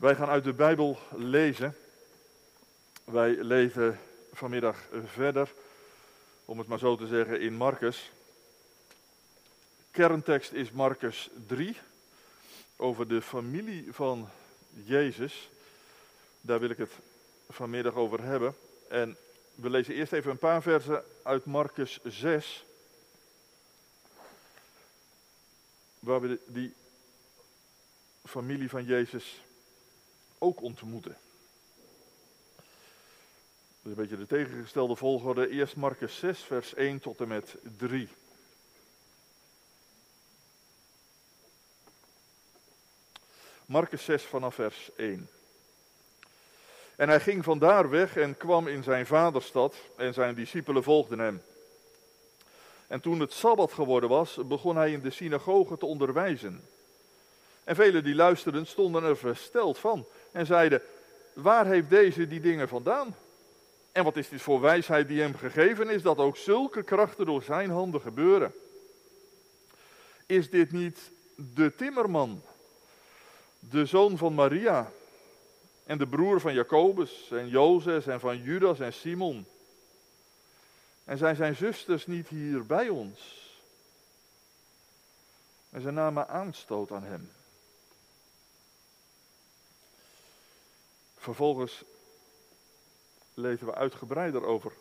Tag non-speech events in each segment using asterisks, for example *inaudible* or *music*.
Wij gaan uit de Bijbel lezen. Wij lezen vanmiddag verder, om het maar zo te zeggen, in Marcus. Kerntekst is Marcus 3, over de familie van Jezus. Daar wil ik het vanmiddag over hebben. En we lezen eerst even een paar versen uit Marcus 6. Waar we die familie van Jezus ook ontmoeten. Is een beetje de tegengestelde volgorde. Eerst Marcus 6, vers 1 tot en met 3. Marcus 6 vanaf vers 1. En hij ging vandaar weg en kwam in zijn vaderstad en zijn discipelen volgden hem. En toen het Sabbat geworden was, begon hij in de synagoge te onderwijzen. En velen die luisterden stonden er versteld van en zeiden, waar heeft deze die dingen vandaan? En wat is dit voor wijsheid die hem gegeven is, dat ook zulke krachten door zijn handen gebeuren? Is dit niet de timmerman, de zoon van Maria en de broer van Jacobus en Jozef en van Judas en Simon? En zijn zijn zusters niet hier bij ons? En ze namen aanstoot aan hem. Vervolgens lezen we uitgebreider over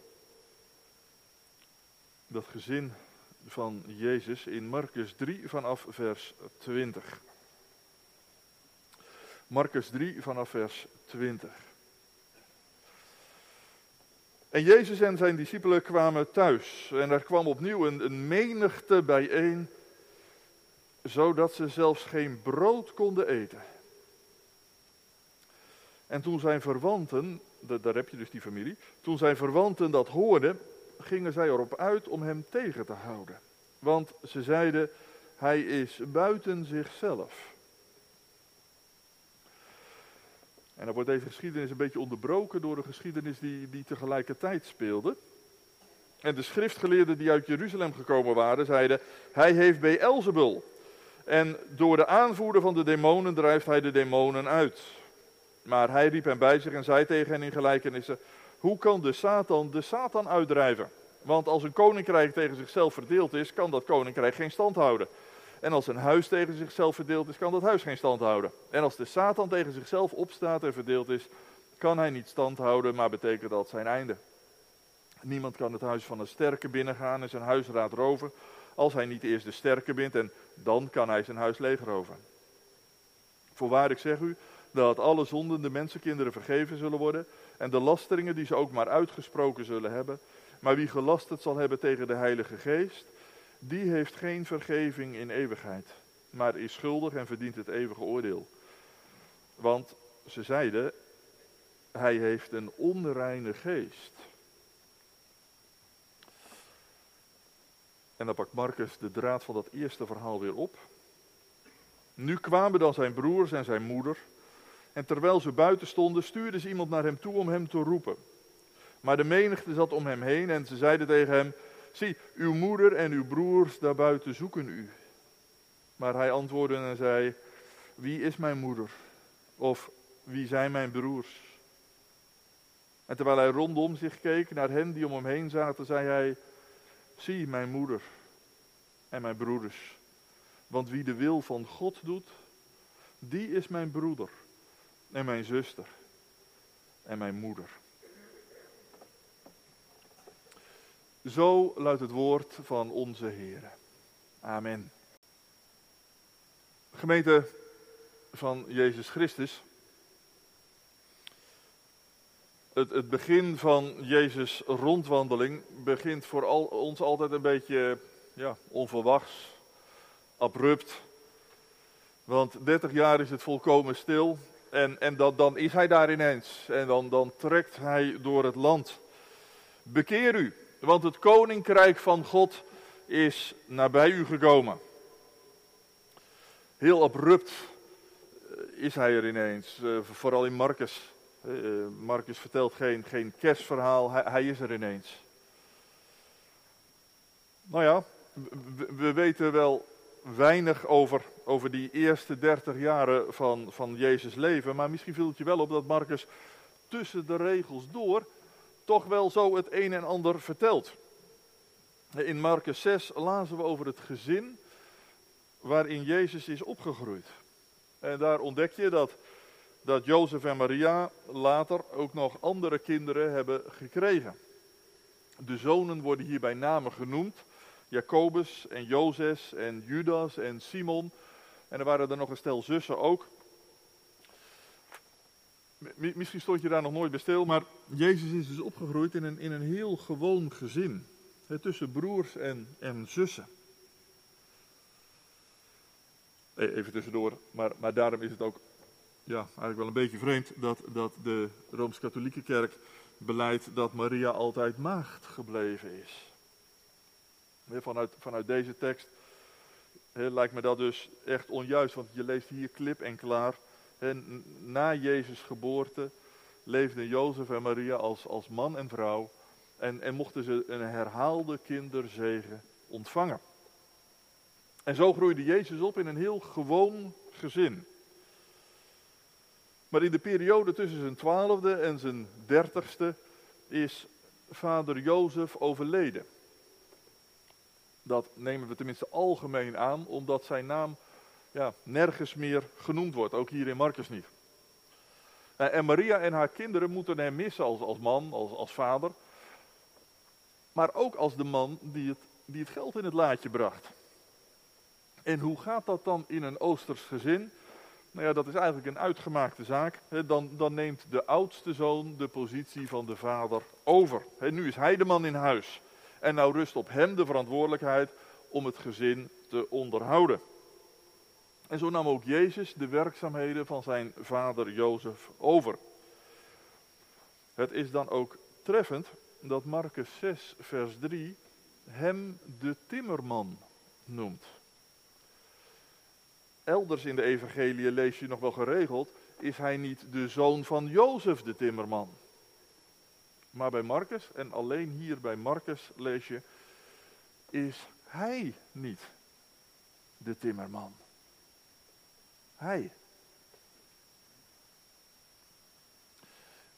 dat gezin van Jezus in Marcus 3 vanaf vers 20. Marcus 3 vanaf vers 20. En Jezus en zijn discipelen kwamen thuis en er kwam opnieuw een, een menigte bijeen, zodat ze zelfs geen brood konden eten. En toen zijn verwanten, daar heb je dus die familie, toen zijn verwanten dat hoorden, gingen zij erop uit om hem tegen te houden. Want ze zeiden, hij is buiten zichzelf. En dan wordt deze geschiedenis een beetje onderbroken door een geschiedenis die, die tegelijkertijd speelde. En de schriftgeleerden die uit Jeruzalem gekomen waren, zeiden, hij heeft Beelzebul. En door de aanvoerder van de demonen drijft hij de demonen uit. Maar hij riep hem bij zich en zei tegen hen in gelijkenissen: Hoe kan de Satan de Satan uitdrijven? Want als een koninkrijk tegen zichzelf verdeeld is, kan dat koninkrijk geen stand houden. En als een huis tegen zichzelf verdeeld is, kan dat huis geen stand houden. En als de Satan tegen zichzelf opstaat en verdeeld is, kan hij niet stand houden, maar betekent dat zijn einde. Niemand kan het huis van een sterke binnengaan en zijn huisraad roven, als hij niet eerst de sterke bindt en dan kan hij zijn huis leegroven. Voorwaar, ik zeg u, dat alle zonden de mensenkinderen vergeven zullen worden en de lasteringen die ze ook maar uitgesproken zullen hebben. Maar wie gelasterd zal hebben tegen de Heilige Geest, die heeft geen vergeving in eeuwigheid, maar is schuldig en verdient het eeuwige oordeel. Want ze zeiden, hij heeft een onreine geest. En dan pakt Marcus de draad van dat eerste verhaal weer op. Nu kwamen dan zijn broers en zijn moeder en terwijl ze buiten stonden, stuurde ze iemand naar hem toe om hem te roepen. Maar de menigte zat om hem heen en ze zeiden tegen hem: Zie, uw moeder en uw broers daarbuiten zoeken u. Maar hij antwoordde en zei: Wie is mijn moeder? Of wie zijn mijn broers? En terwijl hij rondom zich keek naar hen die om hem heen zaten, zei hij: Zie, mijn moeder en mijn broeders. Want wie de wil van God doet, die is mijn broeder en mijn zuster en mijn moeder. Zo luidt het woord van onze Heer. Amen. Gemeente van Jezus Christus. Het, het begin van Jezus' rondwandeling begint voor al, ons altijd een beetje ja, onverwachts, abrupt. Want 30 jaar is het volkomen stil en, en dat, dan is hij daar ineens. En dan, dan trekt hij door het land. Bekeer u, want het koninkrijk van God is nabij u gekomen. Heel abrupt eh, is hij er ineens, uh, vooral in Marcus. Uh, Marcus vertelt geen, geen kerstverhaal, hij, hij, is er ineens. Nou ja, we weten wel weinig over, over die eerste dertig jaren van, van Jezus leven. Maar misschien viel het je wel op dat Marcus tussen de regels door toch wel zo het een en ander vertelt. In Marcus 6 lazen we over het gezin waarin Jezus is opgegroeid. En daar ontdek je dat, dat Jozef en Maria later ook nog andere kinderen hebben gekregen. De zonen worden hier bij name genoemd. Jacobus en Jozes en Judas en Simon. En er waren er nog een stel zussen ook. Misschien stond je daar nog nooit bij stil, maar Jezus is dus opgegroeid in een, in een heel gewoon gezin. tussen broers en, en zussen. E, even tussendoor, maar, maar daarom is het ook ja, eigenlijk wel een beetje vreemd dat, dat de Rooms-Katholieke Kerk beleidt dat Maria altijd maagd gebleven is. Vanuit, vanuit deze tekst lijkt me dat dus echt onjuist, want je leest hier klip en klaar. na Jezus' geboorte leefden Jozef en Maria als, als man en vrouw en, en mochten ze een herhaalde kinderzegen ontvangen. En zo groeide Jezus op in een heel gewoon gezin. Maar in de periode tussen zijn twaalfde en zijn dertigste is vader Jozef overleden. Dat nemen we tenminste algemeen aan, omdat zijn naam ja, nergens meer genoemd wordt, ook hier in Marcus niet. En Maria en haar kinderen moeten hem missen als, als man, als, als vader. Maar ook als de man die het, die het geld in het laadje bracht. En hoe gaat dat dan in een Oosters gezin? Nou ja, dat is eigenlijk een uitgemaakte zaak. Dan, dan neemt de oudste zoon de positie van de vader over. Nu is hij de man in huis. En nou rust op hem de verantwoordelijkheid om het gezin te onderhouden. En zo nam ook Jezus de werkzaamheden van zijn vader Jozef over. Het is dan ook treffend dat Marcus 6, vers 3 hem de timmerman noemt elders in de evangelie lees je nog wel geregeld, is hij niet de zoon van Jozef de timmerman. Maar bij Marcus, en alleen hier bij Marcus lees je, is hij niet de timmerman. Hij.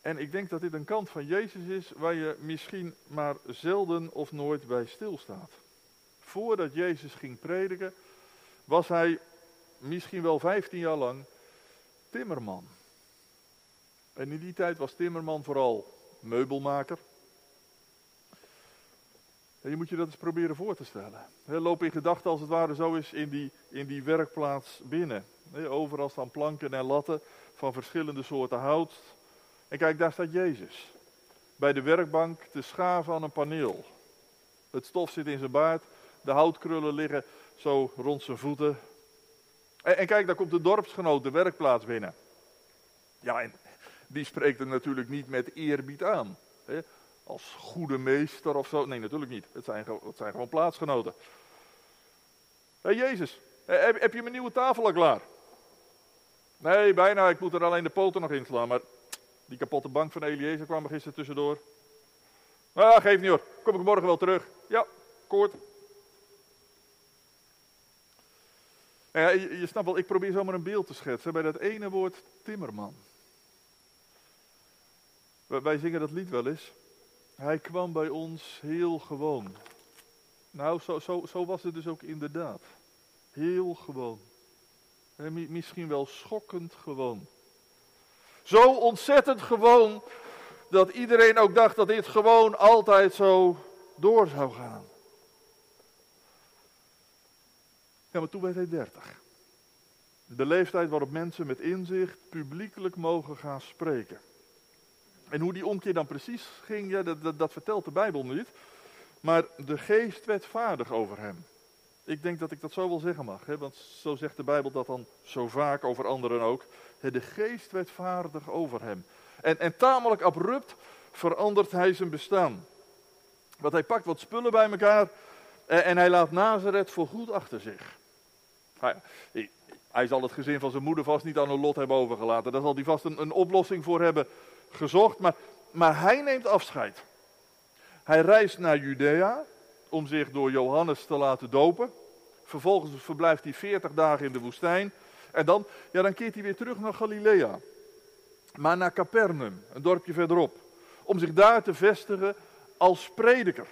En ik denk dat dit een kant van Jezus is waar je misschien maar zelden of nooit bij stilstaat. Voordat Jezus ging prediken, was hij misschien wel 15 jaar lang timmerman. En in die tijd was timmerman vooral meubelmaker. En je moet je dat eens proberen voor te stellen. loop in gedachten als het ware zo is in die, in die werkplaats binnen. overal staan planken en latten van verschillende soorten hout. En kijk, daar staat Jezus. Bij de werkbank te schaven aan een paneel. Het stof zit in zijn baard. De houtkrullen liggen zo rond zijn voeten. En, en kijk, daar komt de dorpsgenoot de werkplaats binnen. Ja, en die spreekt er natuurlijk niet met eerbied aan. Hè? Als goede meester of zo. Nee, natuurlijk niet. Het zijn, het zijn gewoon plaatsgenoten. Hé Jezus, heb, je mijn nieuwe tafel al klaar? Nee, bijna. Ik moet er alleen de poten nog inslaan. Maar die kapotte bank van Eliezer kwam er gisteren tussendoor. Ah, geef niet hoor. Kom ik morgen wel terug. Ja, kort. Ja, je, je snapt wel, ik probeer zomaar een beeld te schetsen bij dat ene woord timmerman. Wij zingen dat lied wel eens. Hij kwam bij ons heel gewoon. Nou, zo, zo, zo was het dus ook inderdaad. Heel gewoon. Misschien wel schokkend gewoon. Zo ontzettend gewoon dat iedereen ook dacht dat dit gewoon altijd zo door zou gaan. Ja, maar toen werd hij 30. De leeftijd waarop mensen met inzicht publiekelijk mogen gaan spreken. En hoe die omkeer dan precies ging, dat, dat, vertelt de Bijbel niet. Maar de geest werd vaardig over hem. Ik denk dat ik dat zo wel zeggen mag, hè? want zo zegt de Bijbel dat dan zo vaak over anderen ook. De geest werd vaardig over hem. En, en tamelijk abrupt verandert hij zijn bestaan. Want hij pakt wat spullen bij elkaar en, hij laat Nazareth voorgoed achter zich. Hij zal het gezin van zijn moeder vast niet aan een lot hebben overgelaten. Daar zal hij vast een, een oplossing voor hebben gezocht. Maar, maar hij neemt afscheid. Hij reist naar Judea om zich door Johannes te laten dopen. Vervolgens verblijft hij 40 dagen in de woestijn. En dan, ja, dan keert hij weer terug naar Galilea. Maar naar Capernaum, een dorpje verderop. Om zich daar te vestigen als prediker.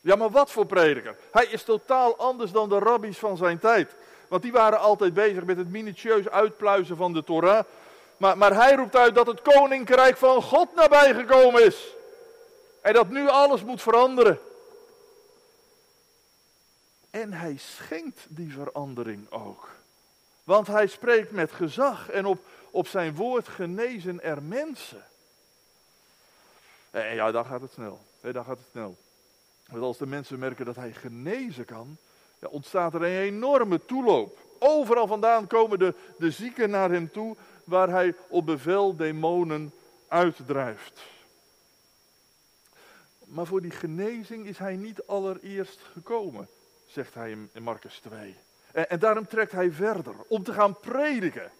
Ja, maar wat voor prediker? Hij is totaal anders dan de rabbies van zijn tijd. Want die waren altijd bezig met het minutieus uitpluizen van de Torah. Maar, maar hij roept uit dat het koninkrijk van God nabijgekomen is. En dat nu alles moet veranderen. En hij schenkt die verandering ook. Want hij spreekt met gezag en op, op zijn woord genezen er mensen. En ja, dan gaat het snel. dan gaat het snel. Want als de mensen merken dat hij genezen kan, ja, ontstaat er een enorme toeloop. Overal vandaan komen de, de zieken naar hem toe, waar hij op bevel demonen uitdrijft. Maar voor die genezing is hij niet allereerst gekomen, zegt hij in Marcus 2. En, daarom trekt hij verder, om te gaan prediken.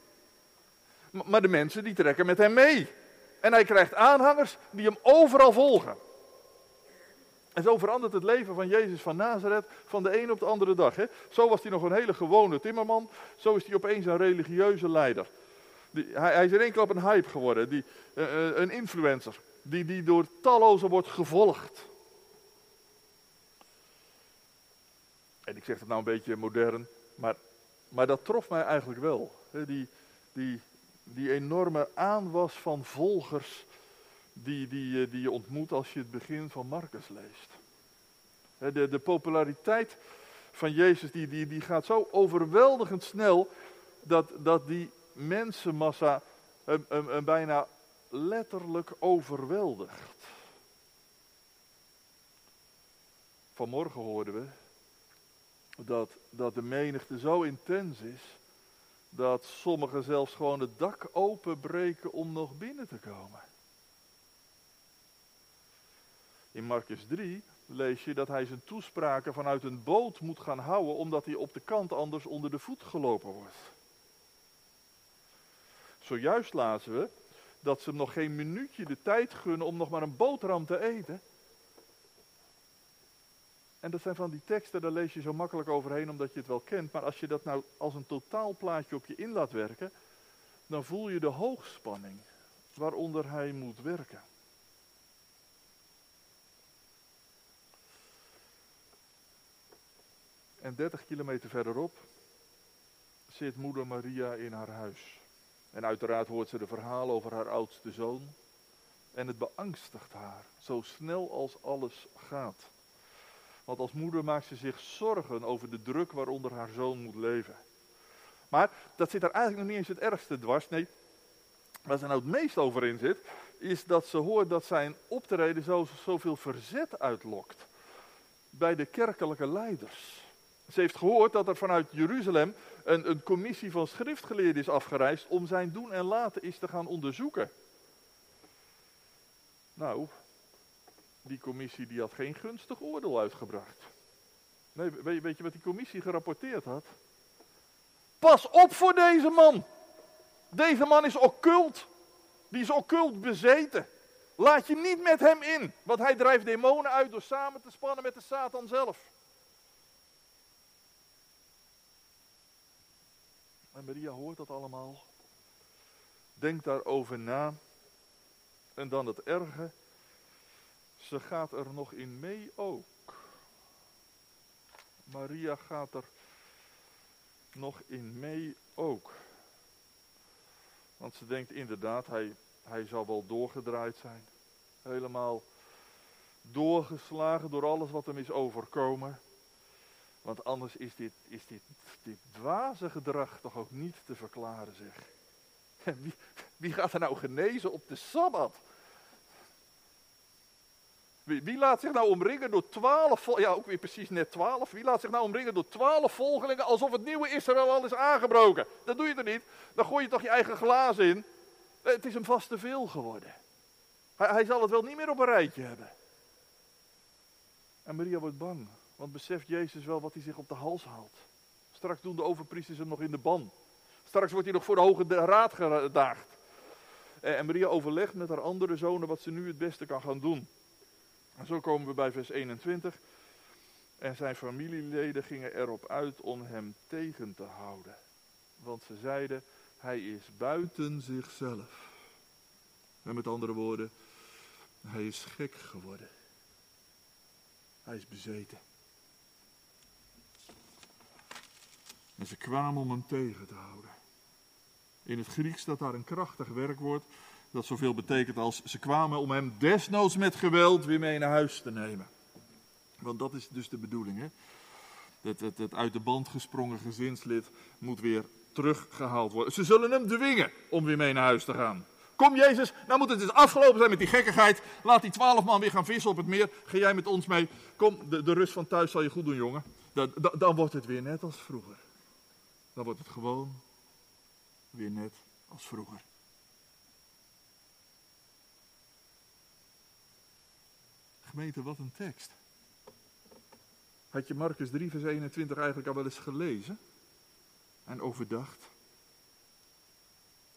Maar de mensen die trekken met hem mee. En hij krijgt aanhangers die hem overal volgen. En zo verandert het leven van Jezus van Nazareth van de een op de andere dag. Hè? Zo was hij nog een hele gewone timmerman, zo is hij opeens een religieuze leider. Hij, hij, is in één klap een hype geworden, die, uh, een influencer, die, die door tallozen wordt gevolgd. En ik zeg het nou een beetje modern, maar, maar dat trof mij eigenlijk wel. Die, die, die enorme aanwas van volgers die, die, die je ontmoet als je het begin van Marcus leest. De, de populariteit van Jezus die, die, die gaat zo overweldigend snel dat, dat die mensenmassa hem, bijna letterlijk overweldigt. Vanmorgen hoorden we dat, dat de menigte zo intens is dat sommigen zelfs gewoon het dak openbreken om nog binnen te komen. In Marcus 3 lees je dat hij zijn toespraken vanuit een boot moet gaan houden, omdat hij op de kant anders onder de voet gelopen wordt. Zojuist lazen we dat ze hem nog geen minuutje de tijd gunnen om nog maar een boterham te eten. En dat zijn van die teksten, daar lees je zo makkelijk overheen omdat je het wel kent. Maar als je dat nou als een totaalplaatje op je in laat werken, dan voel je de hoogspanning waaronder hij moet werken. En 30 kilometer verderop zit moeder Maria in haar huis. En uiteraard hoort ze de verhalen over haar oudste zoon. En het beangstigt haar, zo snel als alles gaat. Want als moeder maakt ze zich zorgen over de druk waaronder haar zoon moet leven. Maar dat zit er eigenlijk nog niet eens het ergste dwars. Nee, waar ze nou het meest over in zit, is dat ze hoort dat zijn optreden zo, zoveel verzet uitlokt. Bij de kerkelijke leiders. Ze heeft gehoord dat er vanuit Jeruzalem een, een commissie van schriftgeleerden is afgereisd om zijn doen en laten is te gaan onderzoeken. Nou, die commissie die had geen gunstig oordeel uitgebracht. Nee, weet, weet je wat die commissie gerapporteerd had? Pas op voor deze man. Deze man is occult. Die is occult bezeten. Laat je niet met hem in, want hij drijft demonen uit door samen te spannen met de Satan zelf. En Maria hoort dat allemaal. Denkt daarover na. En dan het erge. Ze gaat er nog in mee ook. Maria gaat er nog in mee ook. Want ze denkt inderdaad, hij, hij zal wel doorgedraaid zijn. Helemaal doorgeslagen door alles wat hem is overkomen. Want anders is dit, is dit, dit dwaze gedrag toch ook niet te verklaren, zeg. Wie, wie gaat er nou genezen op de Sabbat? Wie, wie, laat zich nou omringen door twaalf, ja ook weer precies net twaalf, wie laat zich nou omringen door twaalf volgelingen alsof het nieuwe Israël al is aangebroken? Dat doe je er niet, dan gooi je toch je eigen glaas in. Het is hem vast te veel geworden. Hij, hij zal het wel niet meer op een rijtje hebben. En Maria wordt bang. Want beseft Jezus wel wat hij zich op de hals haalt? Straks doen de overpriesters hem nog in de ban. Straks wordt hij nog voor de hoge raad gedaagd. En Maria overlegt met haar andere zonen wat ze nu het beste kan gaan doen. En zo komen we bij vers 21. En zijn familieleden gingen erop uit om hem tegen te houden. Want ze zeiden, hij is buiten zichzelf. En met andere woorden, hij is gek geworden. Hij is bezeten. En ze kwamen om hem tegen te houden. In het Grieks staat daar een krachtig werkwoord dat zoveel betekent als ze kwamen om hem desnoods met geweld weer mee naar huis te nemen. Want dat is dus de bedoeling. Hè? Het, het, het uit de band gesprongen gezinslid moet weer teruggehaald worden. Ze zullen hem dwingen om weer mee naar huis te gaan. Kom Jezus, nou moet het eens afgelopen zijn met die gekkigheid. Laat die twaalf man weer gaan vissen op het meer. Ga jij met ons mee. Kom, de, de rust van thuis zal je goed doen, jongen. Dan wordt het weer net als vroeger. Dan wordt het gewoon weer net als vroeger. Gemeente, wat een tekst. Had je Marcus 3, vers 21 eigenlijk al wel eens gelezen en overdacht?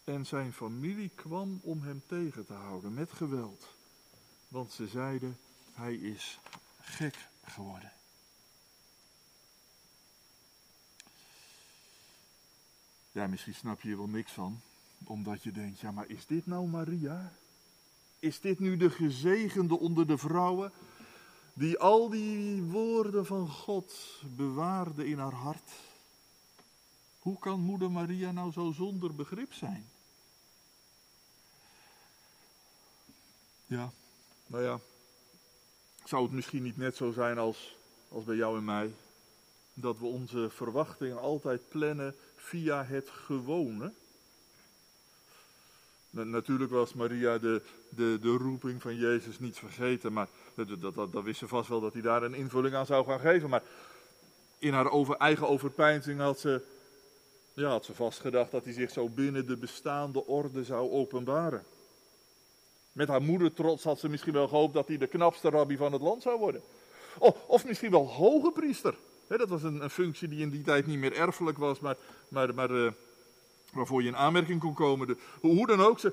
En zijn familie kwam om hem tegen te houden met geweld, want ze zeiden: hij is gek geworden. Ja, misschien snap je er wel niks van, omdat je denkt: ja, maar is dit nou Maria? Is dit nu de gezegende onder de vrouwen, die al die woorden van God bewaarde in haar hart? Hoe kan moeder Maria nou zo zonder begrip zijn? Ja, nou ja, zou het misschien niet net zo zijn als, als bij jou en mij? Dat we onze verwachtingen altijd plannen via het gewone? Natuurlijk was Maria de, de, de roeping van Jezus niet vergeten, maar dat, dat, dat, wist ze vast wel dat hij daar een invulling aan zou gaan geven. Maar in haar over, eigen overpeinzing had ze, ja, had ze vastgedacht dat hij zich zo binnen de bestaande orde zou openbaren. Met haar moeder trots had ze misschien wel gehoopt dat hij de knapste rabbi van het land zou worden. Of, of misschien wel hoge priester. Dat was een, functie die in die tijd niet meer erfelijk was, maar, maar, maar uh, waarvoor je in aanmerking kon komen. De, hoe dan ook, ze,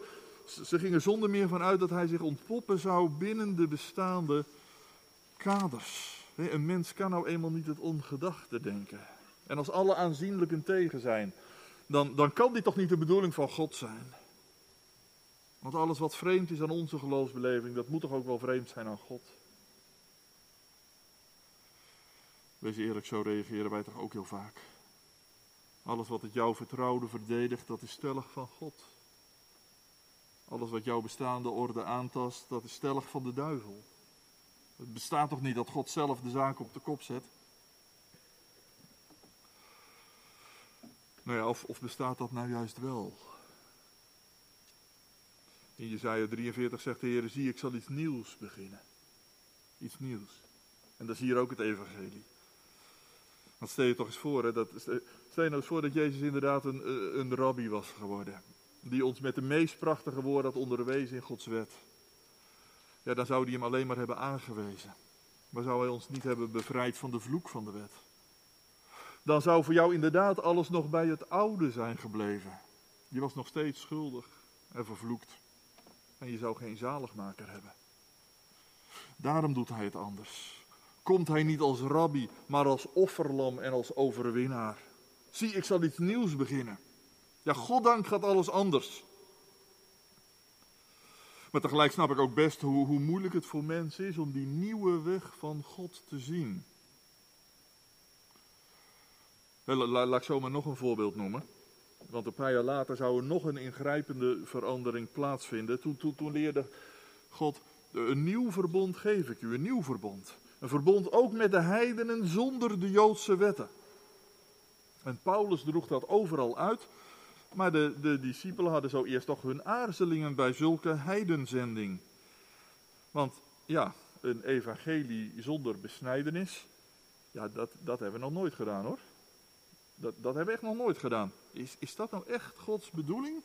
ze gingen zonder meer van uit dat hij zich ontpoppen zou binnen de bestaande kaders. Een mens kan nou eenmaal niet het ongedachte denken. En als alle aanzienlijken tegen zijn, dan, dan kan dit toch niet de bedoeling van God zijn. Want alles wat vreemd is aan onze geloofsbeleving, dat moet toch ook wel vreemd zijn aan God. Wees eerlijk, zo reageren wij toch ook heel vaak. Alles wat het jou vertrouwde verdedigt, dat is stellig van God. Alles wat jouw bestaande orde aantast, dat is stellig van de duivel. Het bestaat toch niet dat God zelf de zaak op de kop zet? Nou ja, of, of bestaat dat nou juist wel? In Jezaja 43 zegt de Heer, zie ik zal iets nieuws beginnen. Iets nieuws. En dat is hier ook het evangelie. Want stel je toch eens voor, dat, stel je nou eens voor dat Jezus inderdaad een, eh, een rabbi was geworden. Die ons met de meest prachtige woorden had onderwezen in Gods wet. Ja, dan zou hij hem alleen maar hebben aangewezen. Maar zou hij ons niet hebben bevrijd van de vloek van de wet. Dan zou voor jou inderdaad alles nog bij het oude zijn gebleven. Je was nog steeds schuldig en vervloekt. En je zou geen zaligmaker hebben. Daarom doet hij het anders komt hij niet als rabbi, maar als offerlam en als overwinnaar. Zie, ik zal iets nieuws beginnen. Ja, goddank gaat alles anders. Maar tegelijk snap ik ook best hoe, hoe moeilijk het voor mensen is om die nieuwe weg van God te zien. Laat ik zomaar nog een voorbeeld noemen. Want een paar jaar later zou er nog een ingrijpende verandering plaatsvinden. Toen, toen, toen leerde God, een nieuw verbond geef ik u, een nieuw verbond. Een verbond ook met de heidenen zonder de Joodse wetten. En Paulus droeg dat overal uit. Maar de, de discipelen hadden zo eerst toch hun aarzelingen bij zulke heidenzending. Want ja, een evangelie zonder besnijdenis, ja, dat, dat hebben we nog nooit gedaan hoor. Dat, dat hebben we echt nog nooit gedaan. Is, is dat nou echt Gods bedoeling?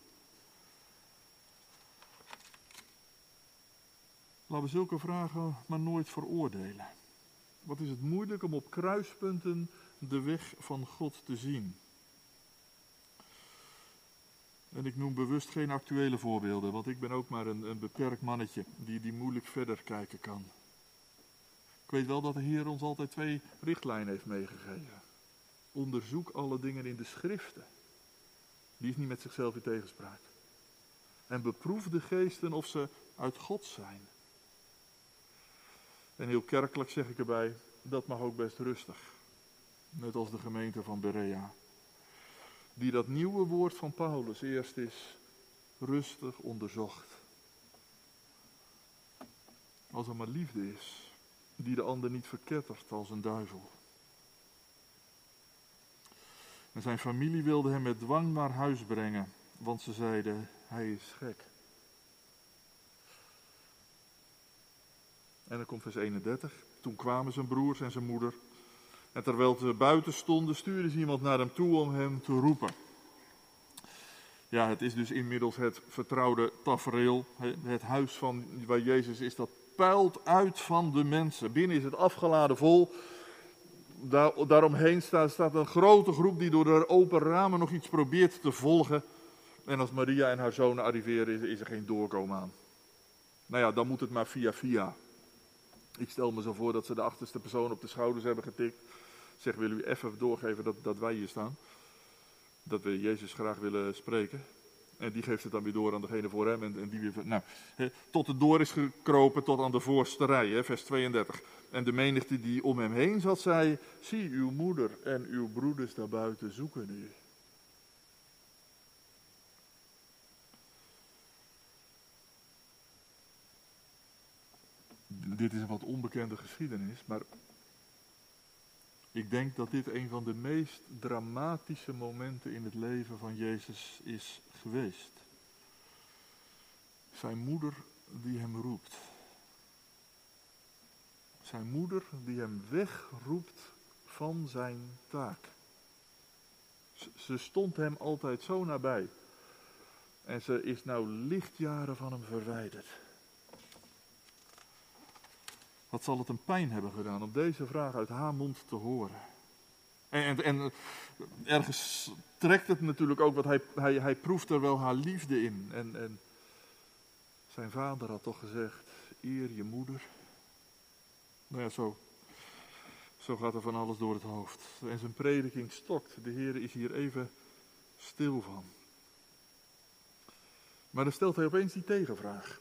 Laten we zulke vragen maar nooit veroordelen. Wat is het moeilijk om op kruispunten de weg van God te zien? En ik noem bewust geen actuele voorbeelden, want ik ben ook maar een, een beperkt mannetje die, die moeilijk verder kijken kan. Ik weet wel dat de Heer ons altijd twee richtlijnen heeft meegegeven. Onderzoek alle dingen in de schriften. Die is niet met zichzelf in tegenspraak. En beproef de geesten of ze uit God zijn. En heel kerkelijk zeg ik erbij, dat mag ook best rustig. Net als de gemeente van Berea. Die dat nieuwe woord van Paulus eerst is rustig onderzocht. Als er maar liefde is, die de ander niet verkettert als een duivel. En zijn familie wilde hem met dwang naar huis brengen, want ze zeiden, hij is gek. En dan komt vers 31. Toen kwamen zijn broers en zijn moeder. En terwijl ze buiten stonden, stuurde ze iemand naar hem toe om hem te roepen. Ja, het is dus inmiddels het vertrouwde tafereel. Het huis van waar Jezus is, dat puilt uit van de mensen. Binnen is het afgeladen vol. Daar, daaromheen staat, staat een grote groep die door de open ramen nog iets probeert te volgen. En als Maria en haar zonen arriveren, is, is er geen doorkomen aan. Nou ja, dan moet het maar via via. Ik stel me zo voor dat ze de achterste persoon op de schouders hebben getikt. Zeg, willen u even doorgeven dat, dat wij hier staan? Dat we Jezus graag willen spreken. En die geeft het dan weer door aan degene voor hem. En, en die weer, nou, tot het door is gekropen tot aan de voorste rij, hè, vers 32. En de menigte die om hem heen zat, zei: Zie, uw moeder en uw broeders daarbuiten zoeken u. Dit is een wat onbekende geschiedenis, maar ik denk dat dit een van de meest dramatische momenten in het leven van Jezus is geweest. Zijn moeder die hem roept. Zijn moeder die hem wegroept van zijn taak. Ze stond hem altijd zo nabij. En ze is nou lichtjaren van hem verwijderd. Wat zal het een pijn hebben gedaan om deze vraag uit haar mond te horen? En, en, en ergens trekt het natuurlijk ook, want hij, hij, hij proeft er wel haar liefde in. En, en zijn vader had toch gezegd, eer je moeder. Nou ja, zo, zo gaat er van alles door het hoofd. En zijn prediking stokt. De Heer is hier even stil van. Maar dan stelt hij opeens die tegenvraag.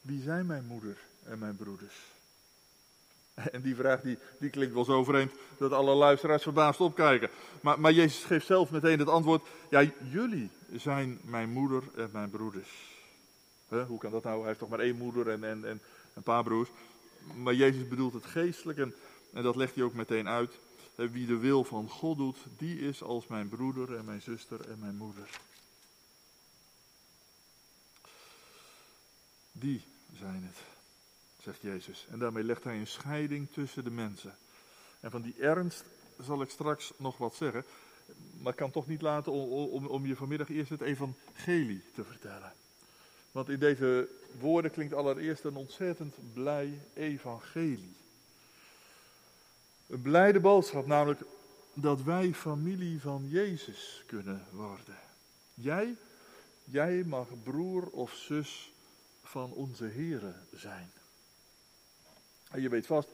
Wie zijn mijn moeder en mijn broeders? En die vraag die, die klinkt wel zo vreemd dat alle luisteraars verbaasd opkijken. Maar, maar Jezus geeft zelf meteen het antwoord: Ja, jullie zijn mijn moeder en mijn broeders. hoe kan dat nou? Hij heeft toch maar één moeder en, en, en een paar broers. Maar Jezus bedoelt het geestelijk en, en dat legt hij ook meteen uit. Wie de wil van God doet, die is als mijn broeder en mijn zuster en mijn moeder. Die zijn het zegt Jezus. En daarmee legt hij een scheiding tussen de mensen. En van die ernst zal ik straks nog wat zeggen. Maar ik kan toch niet laten om, om, om je vanmiddag eerst het evangelie te vertellen. Want in deze woorden klinkt allereerst een ontzettend blij evangelie. Een blijde boodschap, namelijk dat wij familie van Jezus kunnen worden. Jij, jij mag broer of zus van onze Here zijn. Je weet vast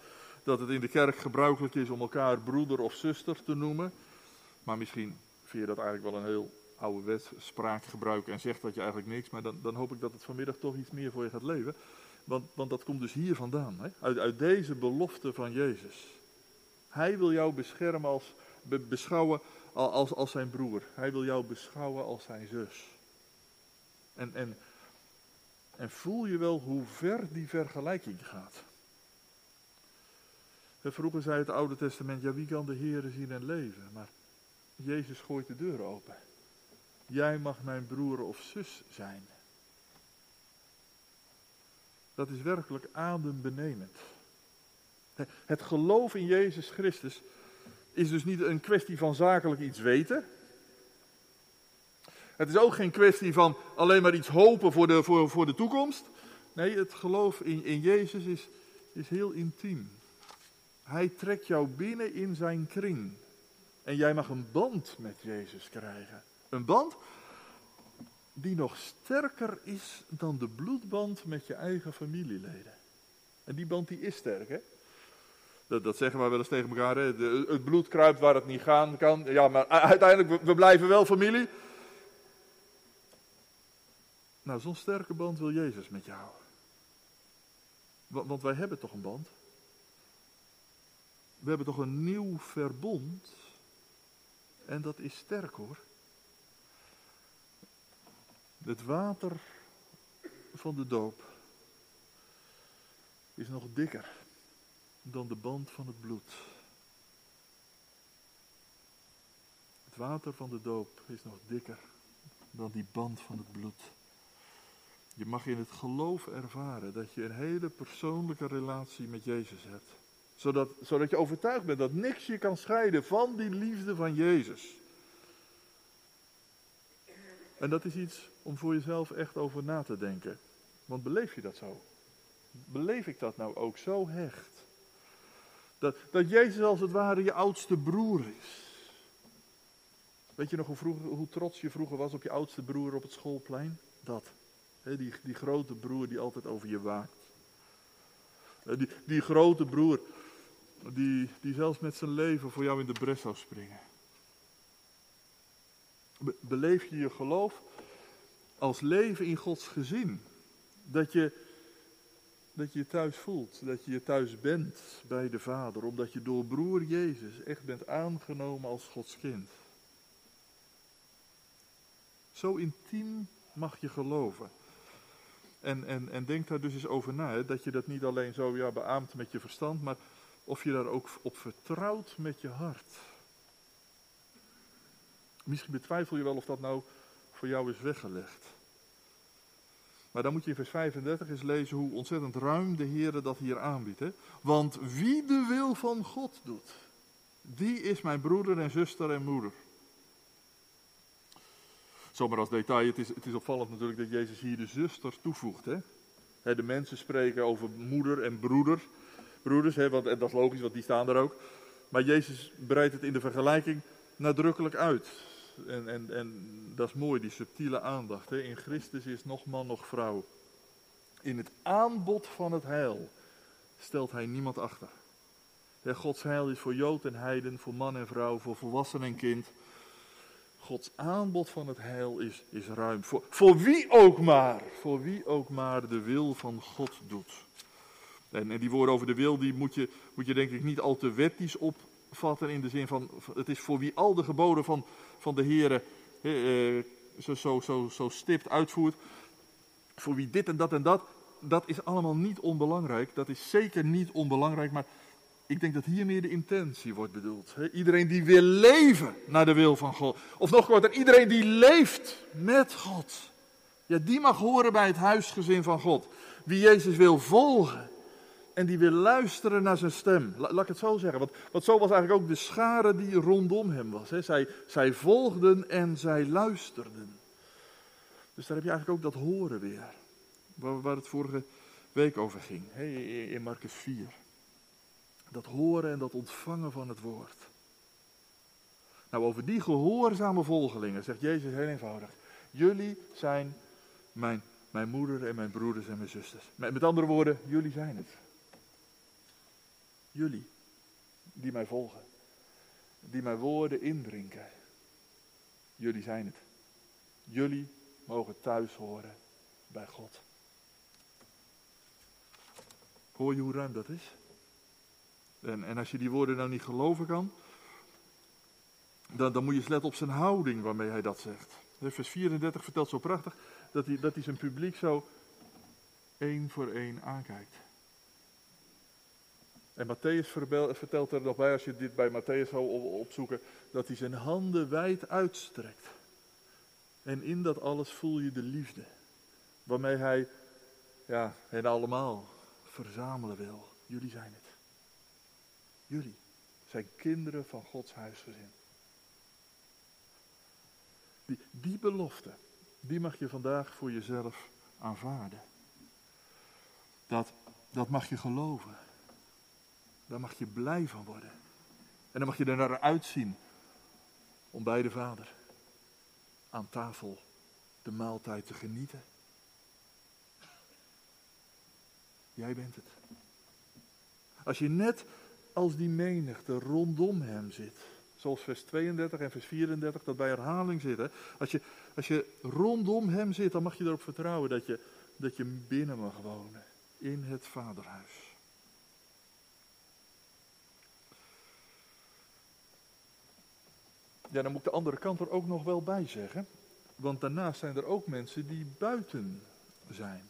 dat het in de kerk gebruikelijk is om elkaar broeder of zuster te noemen. Maar misschien vind je dat eigenlijk wel een heel ouderwets spraakgebruik en zegt dat je eigenlijk niks. Maar dan, dan hoop ik dat het vanmiddag toch iets meer voor je gaat leven. Want, want dat komt dus hier vandaan. Hè? Uit, uit deze belofte van Jezus. Hij wil jou beschermen als, beschouwen als, als zijn broer. Hij wil jou beschouwen als zijn zus. En, en, en voel je wel hoe ver die vergelijking gaat. Vroeger zei het Oude Testament, ja wie kan de Heer zien en leven? Maar Jezus gooit de deur open. Jij mag mijn broer of zus zijn. Dat is werkelijk adembenemend. Het geloof in Jezus Christus is dus niet een kwestie van zakelijk iets weten. Het is ook geen kwestie van alleen maar iets hopen voor de, voor, voor de toekomst. Nee, het geloof in, in Jezus is, is heel intiem. Hij trekt jou binnen in zijn kring. En jij mag een band met Jezus krijgen. Een band die nog sterker is dan de bloedband met je eigen familieleden. En die band die is sterk, hè? Dat, dat zeggen we wel eens tegen elkaar. Hè? De, het bloed kruipt waar het niet gaan kan. Ja, maar uiteindelijk, we, we blijven wel familie. Nou, zo'n sterke band wil Jezus met jou. Want, want wij hebben toch een band? We hebben toch een nieuw verbond? En dat is sterk hoor. Het water van de doop is nog dikker dan de band van het bloed. Het water van de doop is nog dikker dan die band van het bloed. Je mag in het geloof ervaren dat je een hele persoonlijke relatie met Jezus hebt. Zodat, zodat je overtuigd bent dat niks je kan scheiden van die liefde van Jezus. En dat is iets om voor jezelf echt over na te denken. Want beleef je dat zo? Beleef ik dat nou ook zo hecht? Dat, dat Jezus als het ware je oudste broer is. Weet je nog hoe, vroeger, hoe trots je vroeger was op je oudste broer op het schoolplein? Dat. die, die grote broer die altijd over je waakt. die, die grote broer die, die zelfs met zijn leven voor jou in de bres zou springen. beleef je je geloof als leven in Gods gezin. Dat je, dat je je thuis voelt, dat je je thuis bent bij de Vader, omdat je door broer Jezus echt bent aangenomen als Gods kind. Zo intiem mag je geloven. En, en, en denk daar dus eens over na, hè, dat je dat niet alleen zo ja, beaamt met je verstand, maar of je daar ook op vertrouwt met je hart. Misschien betwijfel je wel of dat nou voor jou is weggelegd. Maar dan moet je in vers 35 eens lezen hoe ontzettend ruim de Heer dat hier aanbiedt. Want wie de wil van God doet, die is mijn broeder en zuster en moeder. Zomaar als detail, het is, het is opvallend natuurlijk dat Jezus hier de zuster toevoegt. Hè? De mensen spreken over moeder en broeder, broeders, hè, en dat is logisch, want die staan er ook. Maar Jezus breidt het in de vergelijking nadrukkelijk uit. En, en, en dat is mooi, die subtiele aandacht. Hè. In Christus is nog man, nog vrouw. In het aanbod van het heil stelt hij niemand achter. Gods heil is voor Jood en Heiden, voor man en vrouw, voor volwassen en kind. Gods aanbod van het heil is, is ruim. Voor, voor wie ook maar, voor wie ook maar de wil van God doet. En, die woorden over de wil, die moet je, moet je denk ik niet al te wettisch opvatten in de zin van, het is voor wie al de geboden van, van de Heer eh, zo, zo, zo, zo stipt uitvoert. Voor wie dit en dat en dat, dat is allemaal niet onbelangrijk. Dat is zeker niet onbelangrijk, maar ik denk dat hier meer de intentie wordt bedoeld. Iedereen die wil leven naar de wil van God. Of nog korter, iedereen die leeft met God. Ja, die mag horen bij het huisgezin van God. Wie Jezus wil volgen, en die wil luisteren naar zijn stem. laat ik het zo zeggen. Want, zo was eigenlijk ook de schare die rondom hem was. Hè. Zij, zij volgden en zij luisterden. Dus daar heb je eigenlijk ook dat horen weer. Waar, waar het vorige week over ging. Hè, in Marcus 4. Dat horen en dat ontvangen van het woord. Nou, over die gehoorzame volgelingen zegt Jezus heel eenvoudig. Jullie zijn mijn, mijn moeder en mijn broeders en mijn zusters. Met andere woorden, jullie zijn het. Jullie, die mij volgen, die mijn woorden indrinken. Jullie zijn het. Jullie mogen thuis horen bij God. Hoor je hoe ruim dat is? En, en als je die woorden nou niet geloven kan, dan, dan moet je eens letten op zijn houding waarmee hij dat zegt. Vers 34 vertelt zo prachtig dat hij, dat hij zijn publiek zo één voor één aankijkt. En Matthäus vertelt er nog bij, als je dit bij Matthäus zou opzoeken, dat hij zijn handen wijd uitstrekt. En in dat alles voel je de liefde, waarmee hij ja, hen allemaal verzamelen wil. Jullie zijn het. Jullie zijn kinderen van Gods huisgezin. Die, die belofte, die mag je vandaag voor jezelf aanvaarden. Dat, dat mag je geloven. Daar mag je blij van worden. En dan mag je er naar uitzien om bij de Vader aan tafel de maaltijd te genieten. Jij bent het. Als je net als die menigte rondom hem zit. Zoals vers 32 en vers 34 dat bij herhaling zitten. Als je, als je rondom hem zit, dan mag je erop vertrouwen dat je, dat je binnen mag wonen. In het vaderhuis. Ja, dan moet ik de andere kant er ook nog wel bij zeggen. Want daarnaast zijn er ook mensen die buiten zijn.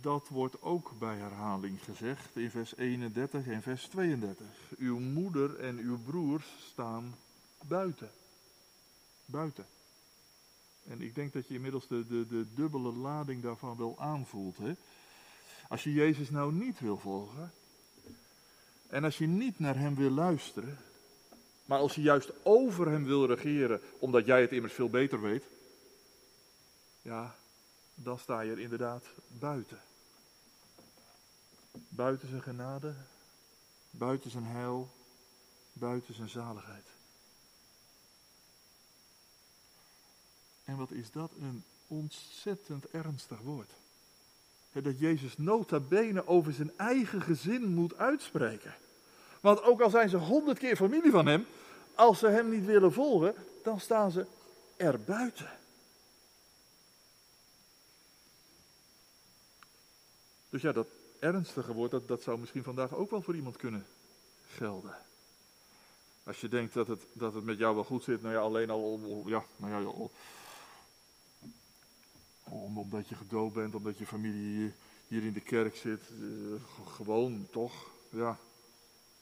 Dat wordt ook bij herhaling gezegd in vers 31 en vers 32. Uw moeder en uw broers staan buiten. Buiten. En ik denk dat je inmiddels de, de, de dubbele lading daarvan wel aanvoelt. Hè? Als je Jezus nou niet wil volgen. En als je niet naar hem wil luisteren. Maar als je juist over hem wil regeren, omdat jij het immers veel beter weet. Ja, dan sta je er inderdaad buiten. Buiten zijn genade, buiten zijn heil, buiten zijn zaligheid. En wat is dat een ontzettend ernstig woord. Dat Jezus nota bene over zijn eigen gezin moet uitspreken. Want ook al zijn ze honderd keer familie van hem, als ze hem niet willen volgen, dan staan ze er buiten. Dus ja, dat ernstige woord, dat, dat zou misschien vandaag ook wel voor iemand kunnen gelden. Als je denkt dat het, dat het met jou wel goed zit, nou ja, alleen al, ja, nou ja, omdat je gedoopt bent, omdat je familie hier in de kerk zit, eh, gewoon toch, ja.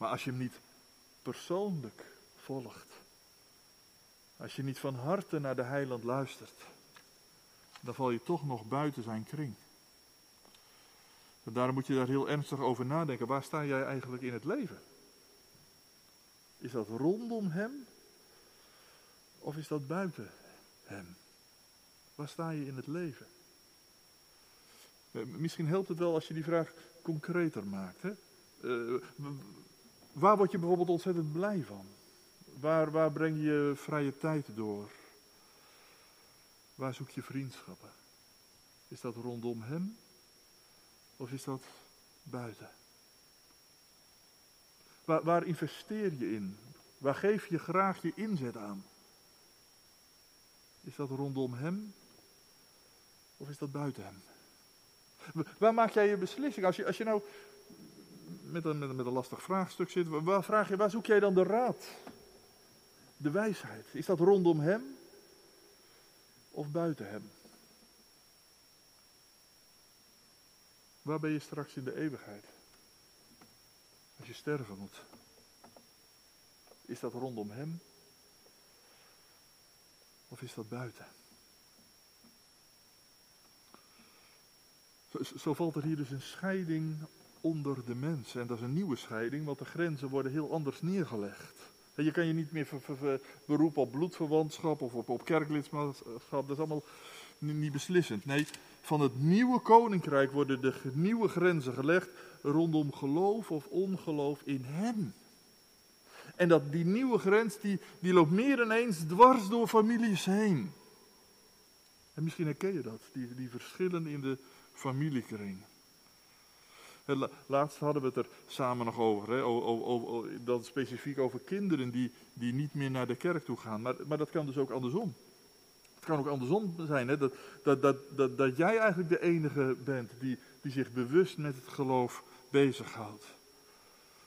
Maar als je hem niet persoonlijk volgt, als je niet van harte naar de heiland luistert, dan val je toch nog buiten zijn kring. En daarom moet je daar heel ernstig over nadenken. Waar sta jij eigenlijk in het leven? Is dat rondom hem? Of is dat buiten hem? Waar sta je in het leven? Eh, misschien helpt het wel als je die vraag concreter maakt. Hè? Uh, waar word je bijvoorbeeld ontzettend blij van? Waar, waar breng je vrije tijd door? Waar zoek je vriendschappen? Is dat rondom hem? Of is dat buiten? Waar, waar investeer je in? Waar geef je graag je inzet aan? Is dat rondom hem? Of is dat buiten hem? Waar maak jij je beslissing? Als je, als je nou met een, met, een, met een lastig vraagstuk zit, waar, vraag je, waar zoek jij dan de raad? De wijsheid. Is dat rondom hem? Of buiten hem? Waar ben je straks in de eeuwigheid? Als je sterven moet. Is dat rondom hem? Of is dat buiten? Zo, zo, valt er hier dus een scheiding onder de mensen. En dat is een nieuwe scheiding, want de grenzen worden heel anders neergelegd. Je kan je niet meer beroepen op bloedverwantschap of op, op kerklidmaatschap. Dat is allemaal niet beslissend. Nee, van het nieuwe koninkrijk worden de nieuwe grenzen gelegd rondom geloof of ongeloof in Hem. En dat die nieuwe grens, die, die loopt meer dan eens dwars door families heen. En misschien herken je dat, die, die verschillen in de familiekring. Laatst hadden we het er samen nog over, hè, dat specifiek over kinderen die, die niet meer naar de kerk toe gaan. Maar, maar dat kan dus ook andersom. Het kan ook andersom zijn, hè, dat, dat, dat, dat, dat jij eigenlijk de enige bent die, die zich bewust met het geloof bezighoudt.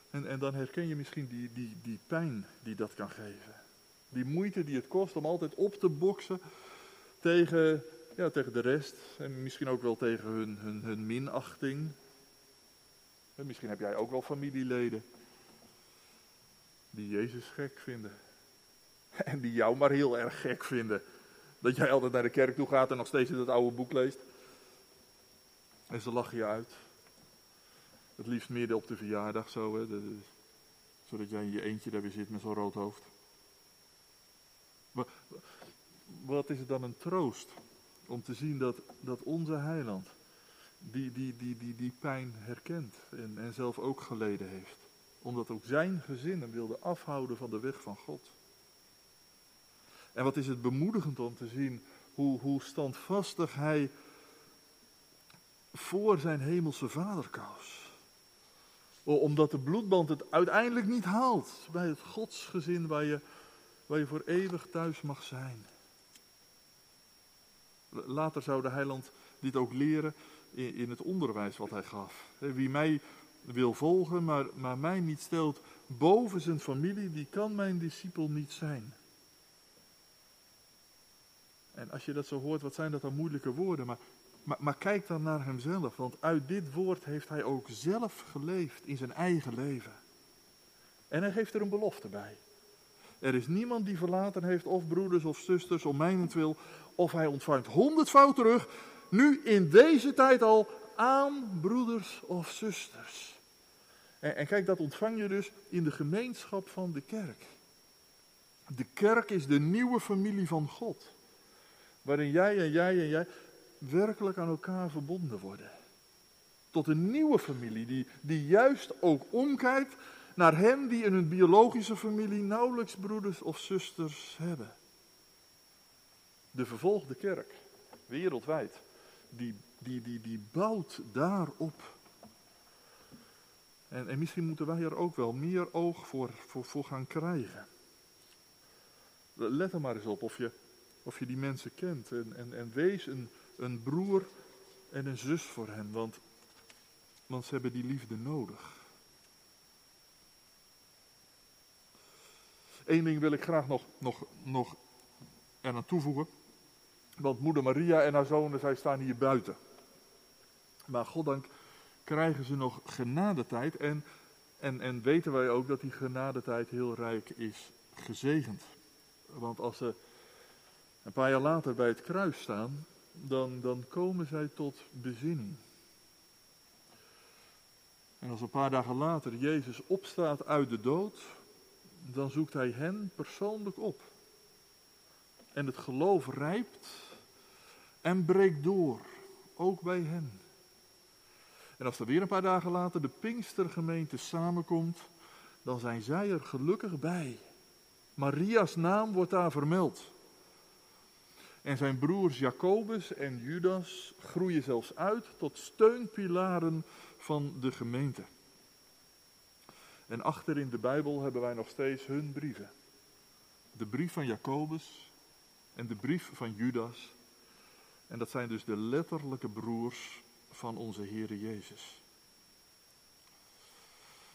En, en dan herken je misschien die, die, die pijn die dat kan geven. Die moeite die het kost om altijd op te boksen tegen, ja, tegen de rest. En misschien ook wel tegen hun, hun, hun minachting. En misschien heb jij ook wel familieleden die Jezus gek vinden. *laughs* En die jou maar heel erg gek vinden. Dat jij altijd naar de kerk toe gaat en nog steeds het oude boek leest. En ze lachen je uit. Het liefst midden op de verjaardag zo, hè. zodat jij in je eentje daar weer zit met zo'n rood hoofd. Wat is het dan een troost om te zien dat, dat onze heiland die, die, die, die, die pijn herkent en, en zelf ook geleden heeft. Omdat ook zijn gezin hem wilde afhouden van de weg van God. En wat is het bemoedigend om te zien hoe, hoe standvastig hij voor zijn hemelse vader koos. Omdat de bloedband het uiteindelijk niet haalt bij het godsgezin waar je, waar je voor eeuwig thuis mag zijn. Later zou de heiland dit ook leren in, in het onderwijs wat hij gaf. Wie mij wil volgen, maar, maar mij niet stelt boven zijn familie, die kan mijn discipel niet zijn. En als je dat zo hoort, wat zijn dat dan moeilijke woorden? Maar, maar, kijk dan naar hemzelf, want uit dit woord heeft hij ook zelf geleefd in zijn eigen leven. En hij geeft er een belofte bij. Er is niemand die verlaten heeft, of broeders of zusters, om mijnentwil, of hij ontvangt honderdvoud terug, nu in deze tijd al aan broeders of zusters. En, en kijk, dat ontvang je dus in de gemeenschap van de kerk. De kerk is de nieuwe familie van God. Waarin jij en jij en jij werkelijk aan elkaar verbonden worden. Tot een nieuwe familie die, die juist ook omkijkt naar hen die in hun biologische familie nauwelijks broeders of zusters hebben. De vervolgde kerk, wereldwijd, die, die, die, die bouwt daarop. En, en misschien moeten wij er ook wel meer oog voor, voor, voor gaan krijgen. Let er maar eens op of je, of je die mensen kent. En, en, en wees een, een broer en een zus voor hen, want, want ze hebben die liefde nodig. Eén ding wil ik graag nog, nog, nog eraan toevoegen. Want moeder Maria en haar zonen, zij staan hier buiten. Maar goddank krijgen ze nog genadetijd. En, en, en weten wij ook dat die genadetijd heel rijk is gezegend. Want als ze een paar jaar later bij het kruis staan, dan, dan komen zij tot bezinning. En als een paar dagen later Jezus opstaat uit de dood, dan zoekt hij hen persoonlijk op. En het geloof rijpt en breekt door, ook bij hen. En als er weer een paar dagen later de Pinkstergemeente samenkomt, dan zijn zij er gelukkig bij. Maria's naam wordt daar vermeld. En zijn broers Jacobus en Judas groeien zelfs uit tot steunpilaren van de gemeente. En achter in de Bijbel hebben wij nog steeds hun brieven. De brief van Jacobus en de brief van Judas. En dat zijn dus de letterlijke broers van onze Heere Jezus.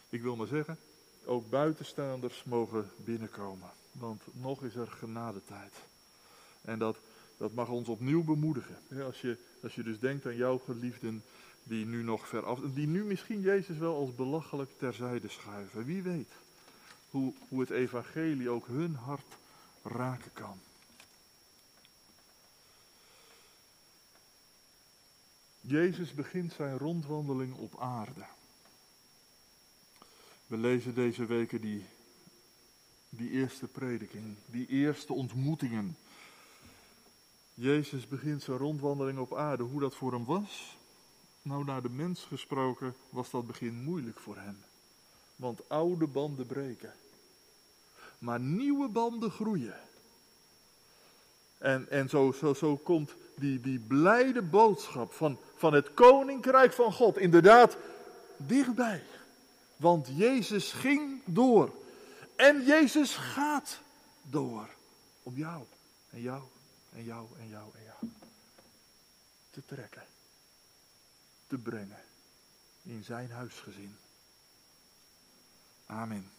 Ik wil maar zeggen, ook buitenstaanders mogen binnenkomen. Want nog is er genadetijd. En dat, dat mag ons opnieuw bemoedigen. Als je, als je dus denkt aan jouw geliefden die nu nog ver af, die nu misschien Jezus wel als belachelijk terzijde schuiven. Wie weet hoe, hoe het evangelie ook hun hart raken kan. Jezus begint zijn rondwandeling op aarde. We lezen deze weken die, die eerste prediking, die eerste ontmoetingen. Jezus begint zijn rondwandeling op aarde. Hoe dat voor hem was, nou, naar de mens gesproken was dat begin moeilijk voor hem. Want oude banden breken. Maar nieuwe banden groeien. En, en zo, zo, zo komt die, die blijde boodschap van, van het koninkrijk van God inderdaad dichtbij. Want Jezus ging door. En Jezus gaat door. Om jou en jou en jou en jou en jou te trekken te brengen in zijn huisgezin. Amen.